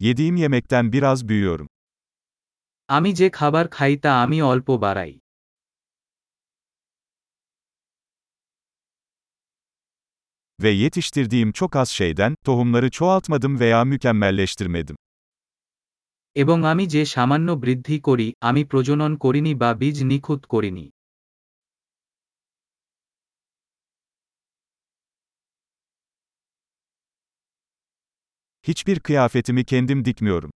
Yediğim yemekten biraz büyüyorum. আমি যে খাবার খাই তা আমি অল্প বাড়াই Ve yetiştirdiğim çok az şeyden, tohumları çoğaltmadım veya mükemmelleştirmedim. এবং আমি যে সামান্য বৃদ্ধি করি আমি প্রজনন করিনি বা বীজ নিখুঁত করিনি Hiçbir kıyafetimi kendim dikmiyorum.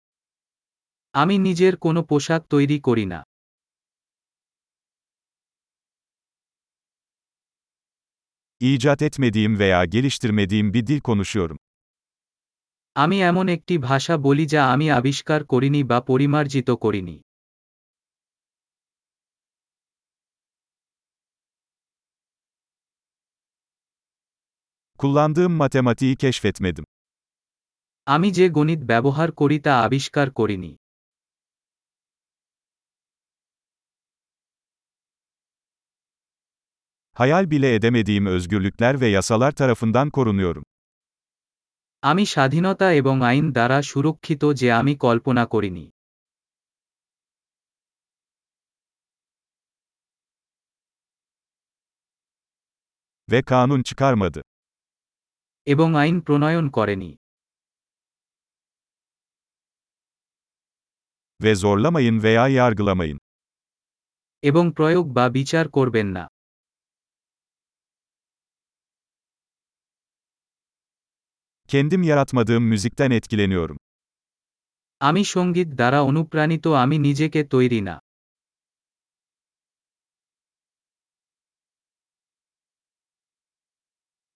আমি নিজের কোনো পোশাক তৈরি করি না İcat etmediğim veya geliştirmediğim bir dil konuşuyorum. আমি এমন একটি ভাষা বলি যা আমি আবিষ্কার করিনি বা পরিমার্জিত করিনি Kullandığım matematiği keşfetmedim. আমি যে গণিত ব্যবহার করি তা আবিষ্কার করিনি Hayal bile edemediğim özgürlükler ve yasalar tarafından korunuyorum. আমি স্বাধীনতা এবং আইন দ্বারা সুরক্ষিত যে আমি কল্পনা করিনি Ve kanun çıkarmadı. এবং আইন প্রণয়ন করেনি Ve zorlamayın veya yargılamayın. এবং প্রয়োগ বা বিচার করবেন না Kendim yaratmadığım müzikten etkileniyorum. আমি সঙ্গীত দ্বারা অনুপ্রাণিত আমি নিজেকে তৈরি না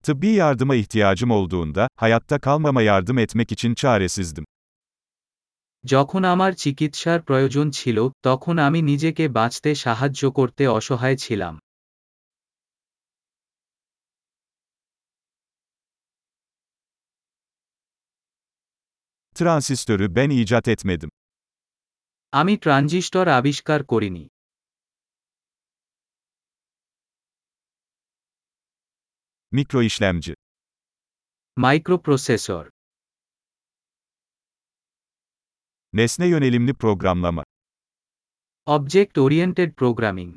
Tıbbi yardıma ihtiyacım olduğunda, hayatta kalmama yardım etmek için çaresizdim. যখন আমার চিকিৎসার প্রয়োজন ছিল তখন আমি নিজেকে বাঁচতে সাহায্য করতে অসহায় ছিলাম Transistörü ben icat etmedim. আমি ট্রানজিস্টর আবিষ্কার করিনি Mikro işlemci. Microprocessor Nesne yönelimli programlama. Object oriented programming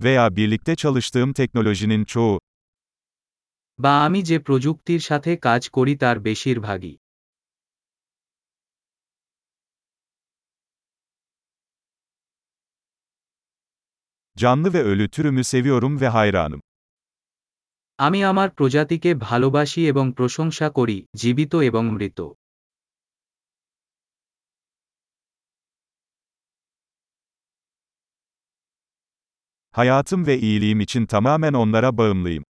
Veya birlikte çalıştığım teknolojinin çoğu. বা আমি যে প্রযুক্তির সাথে কাজ করি তার বেশিরভাগই Canlı ve ölü türümü seviyorum ve hayranım. আমি আমার প্রজাতিকে ভালোবাসি এবং প্রশংসা করি জীবিত এবং মৃত। Hayatım ve iyiliğim için tamamen onlara bağımlıyım.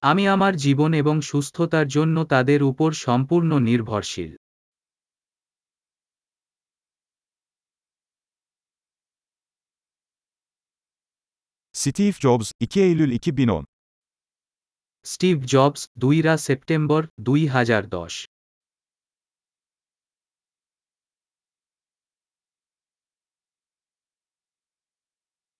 আমি আমার জীবন এবং সুস্থতার জন্য তাদের উপর সম্পূর্ণ নির্ভরশীল। Steve Jobs, 2 Eylül 2010 Steve Jobs দুইরা সেপ্টেম্বর দুই হাজার দশ।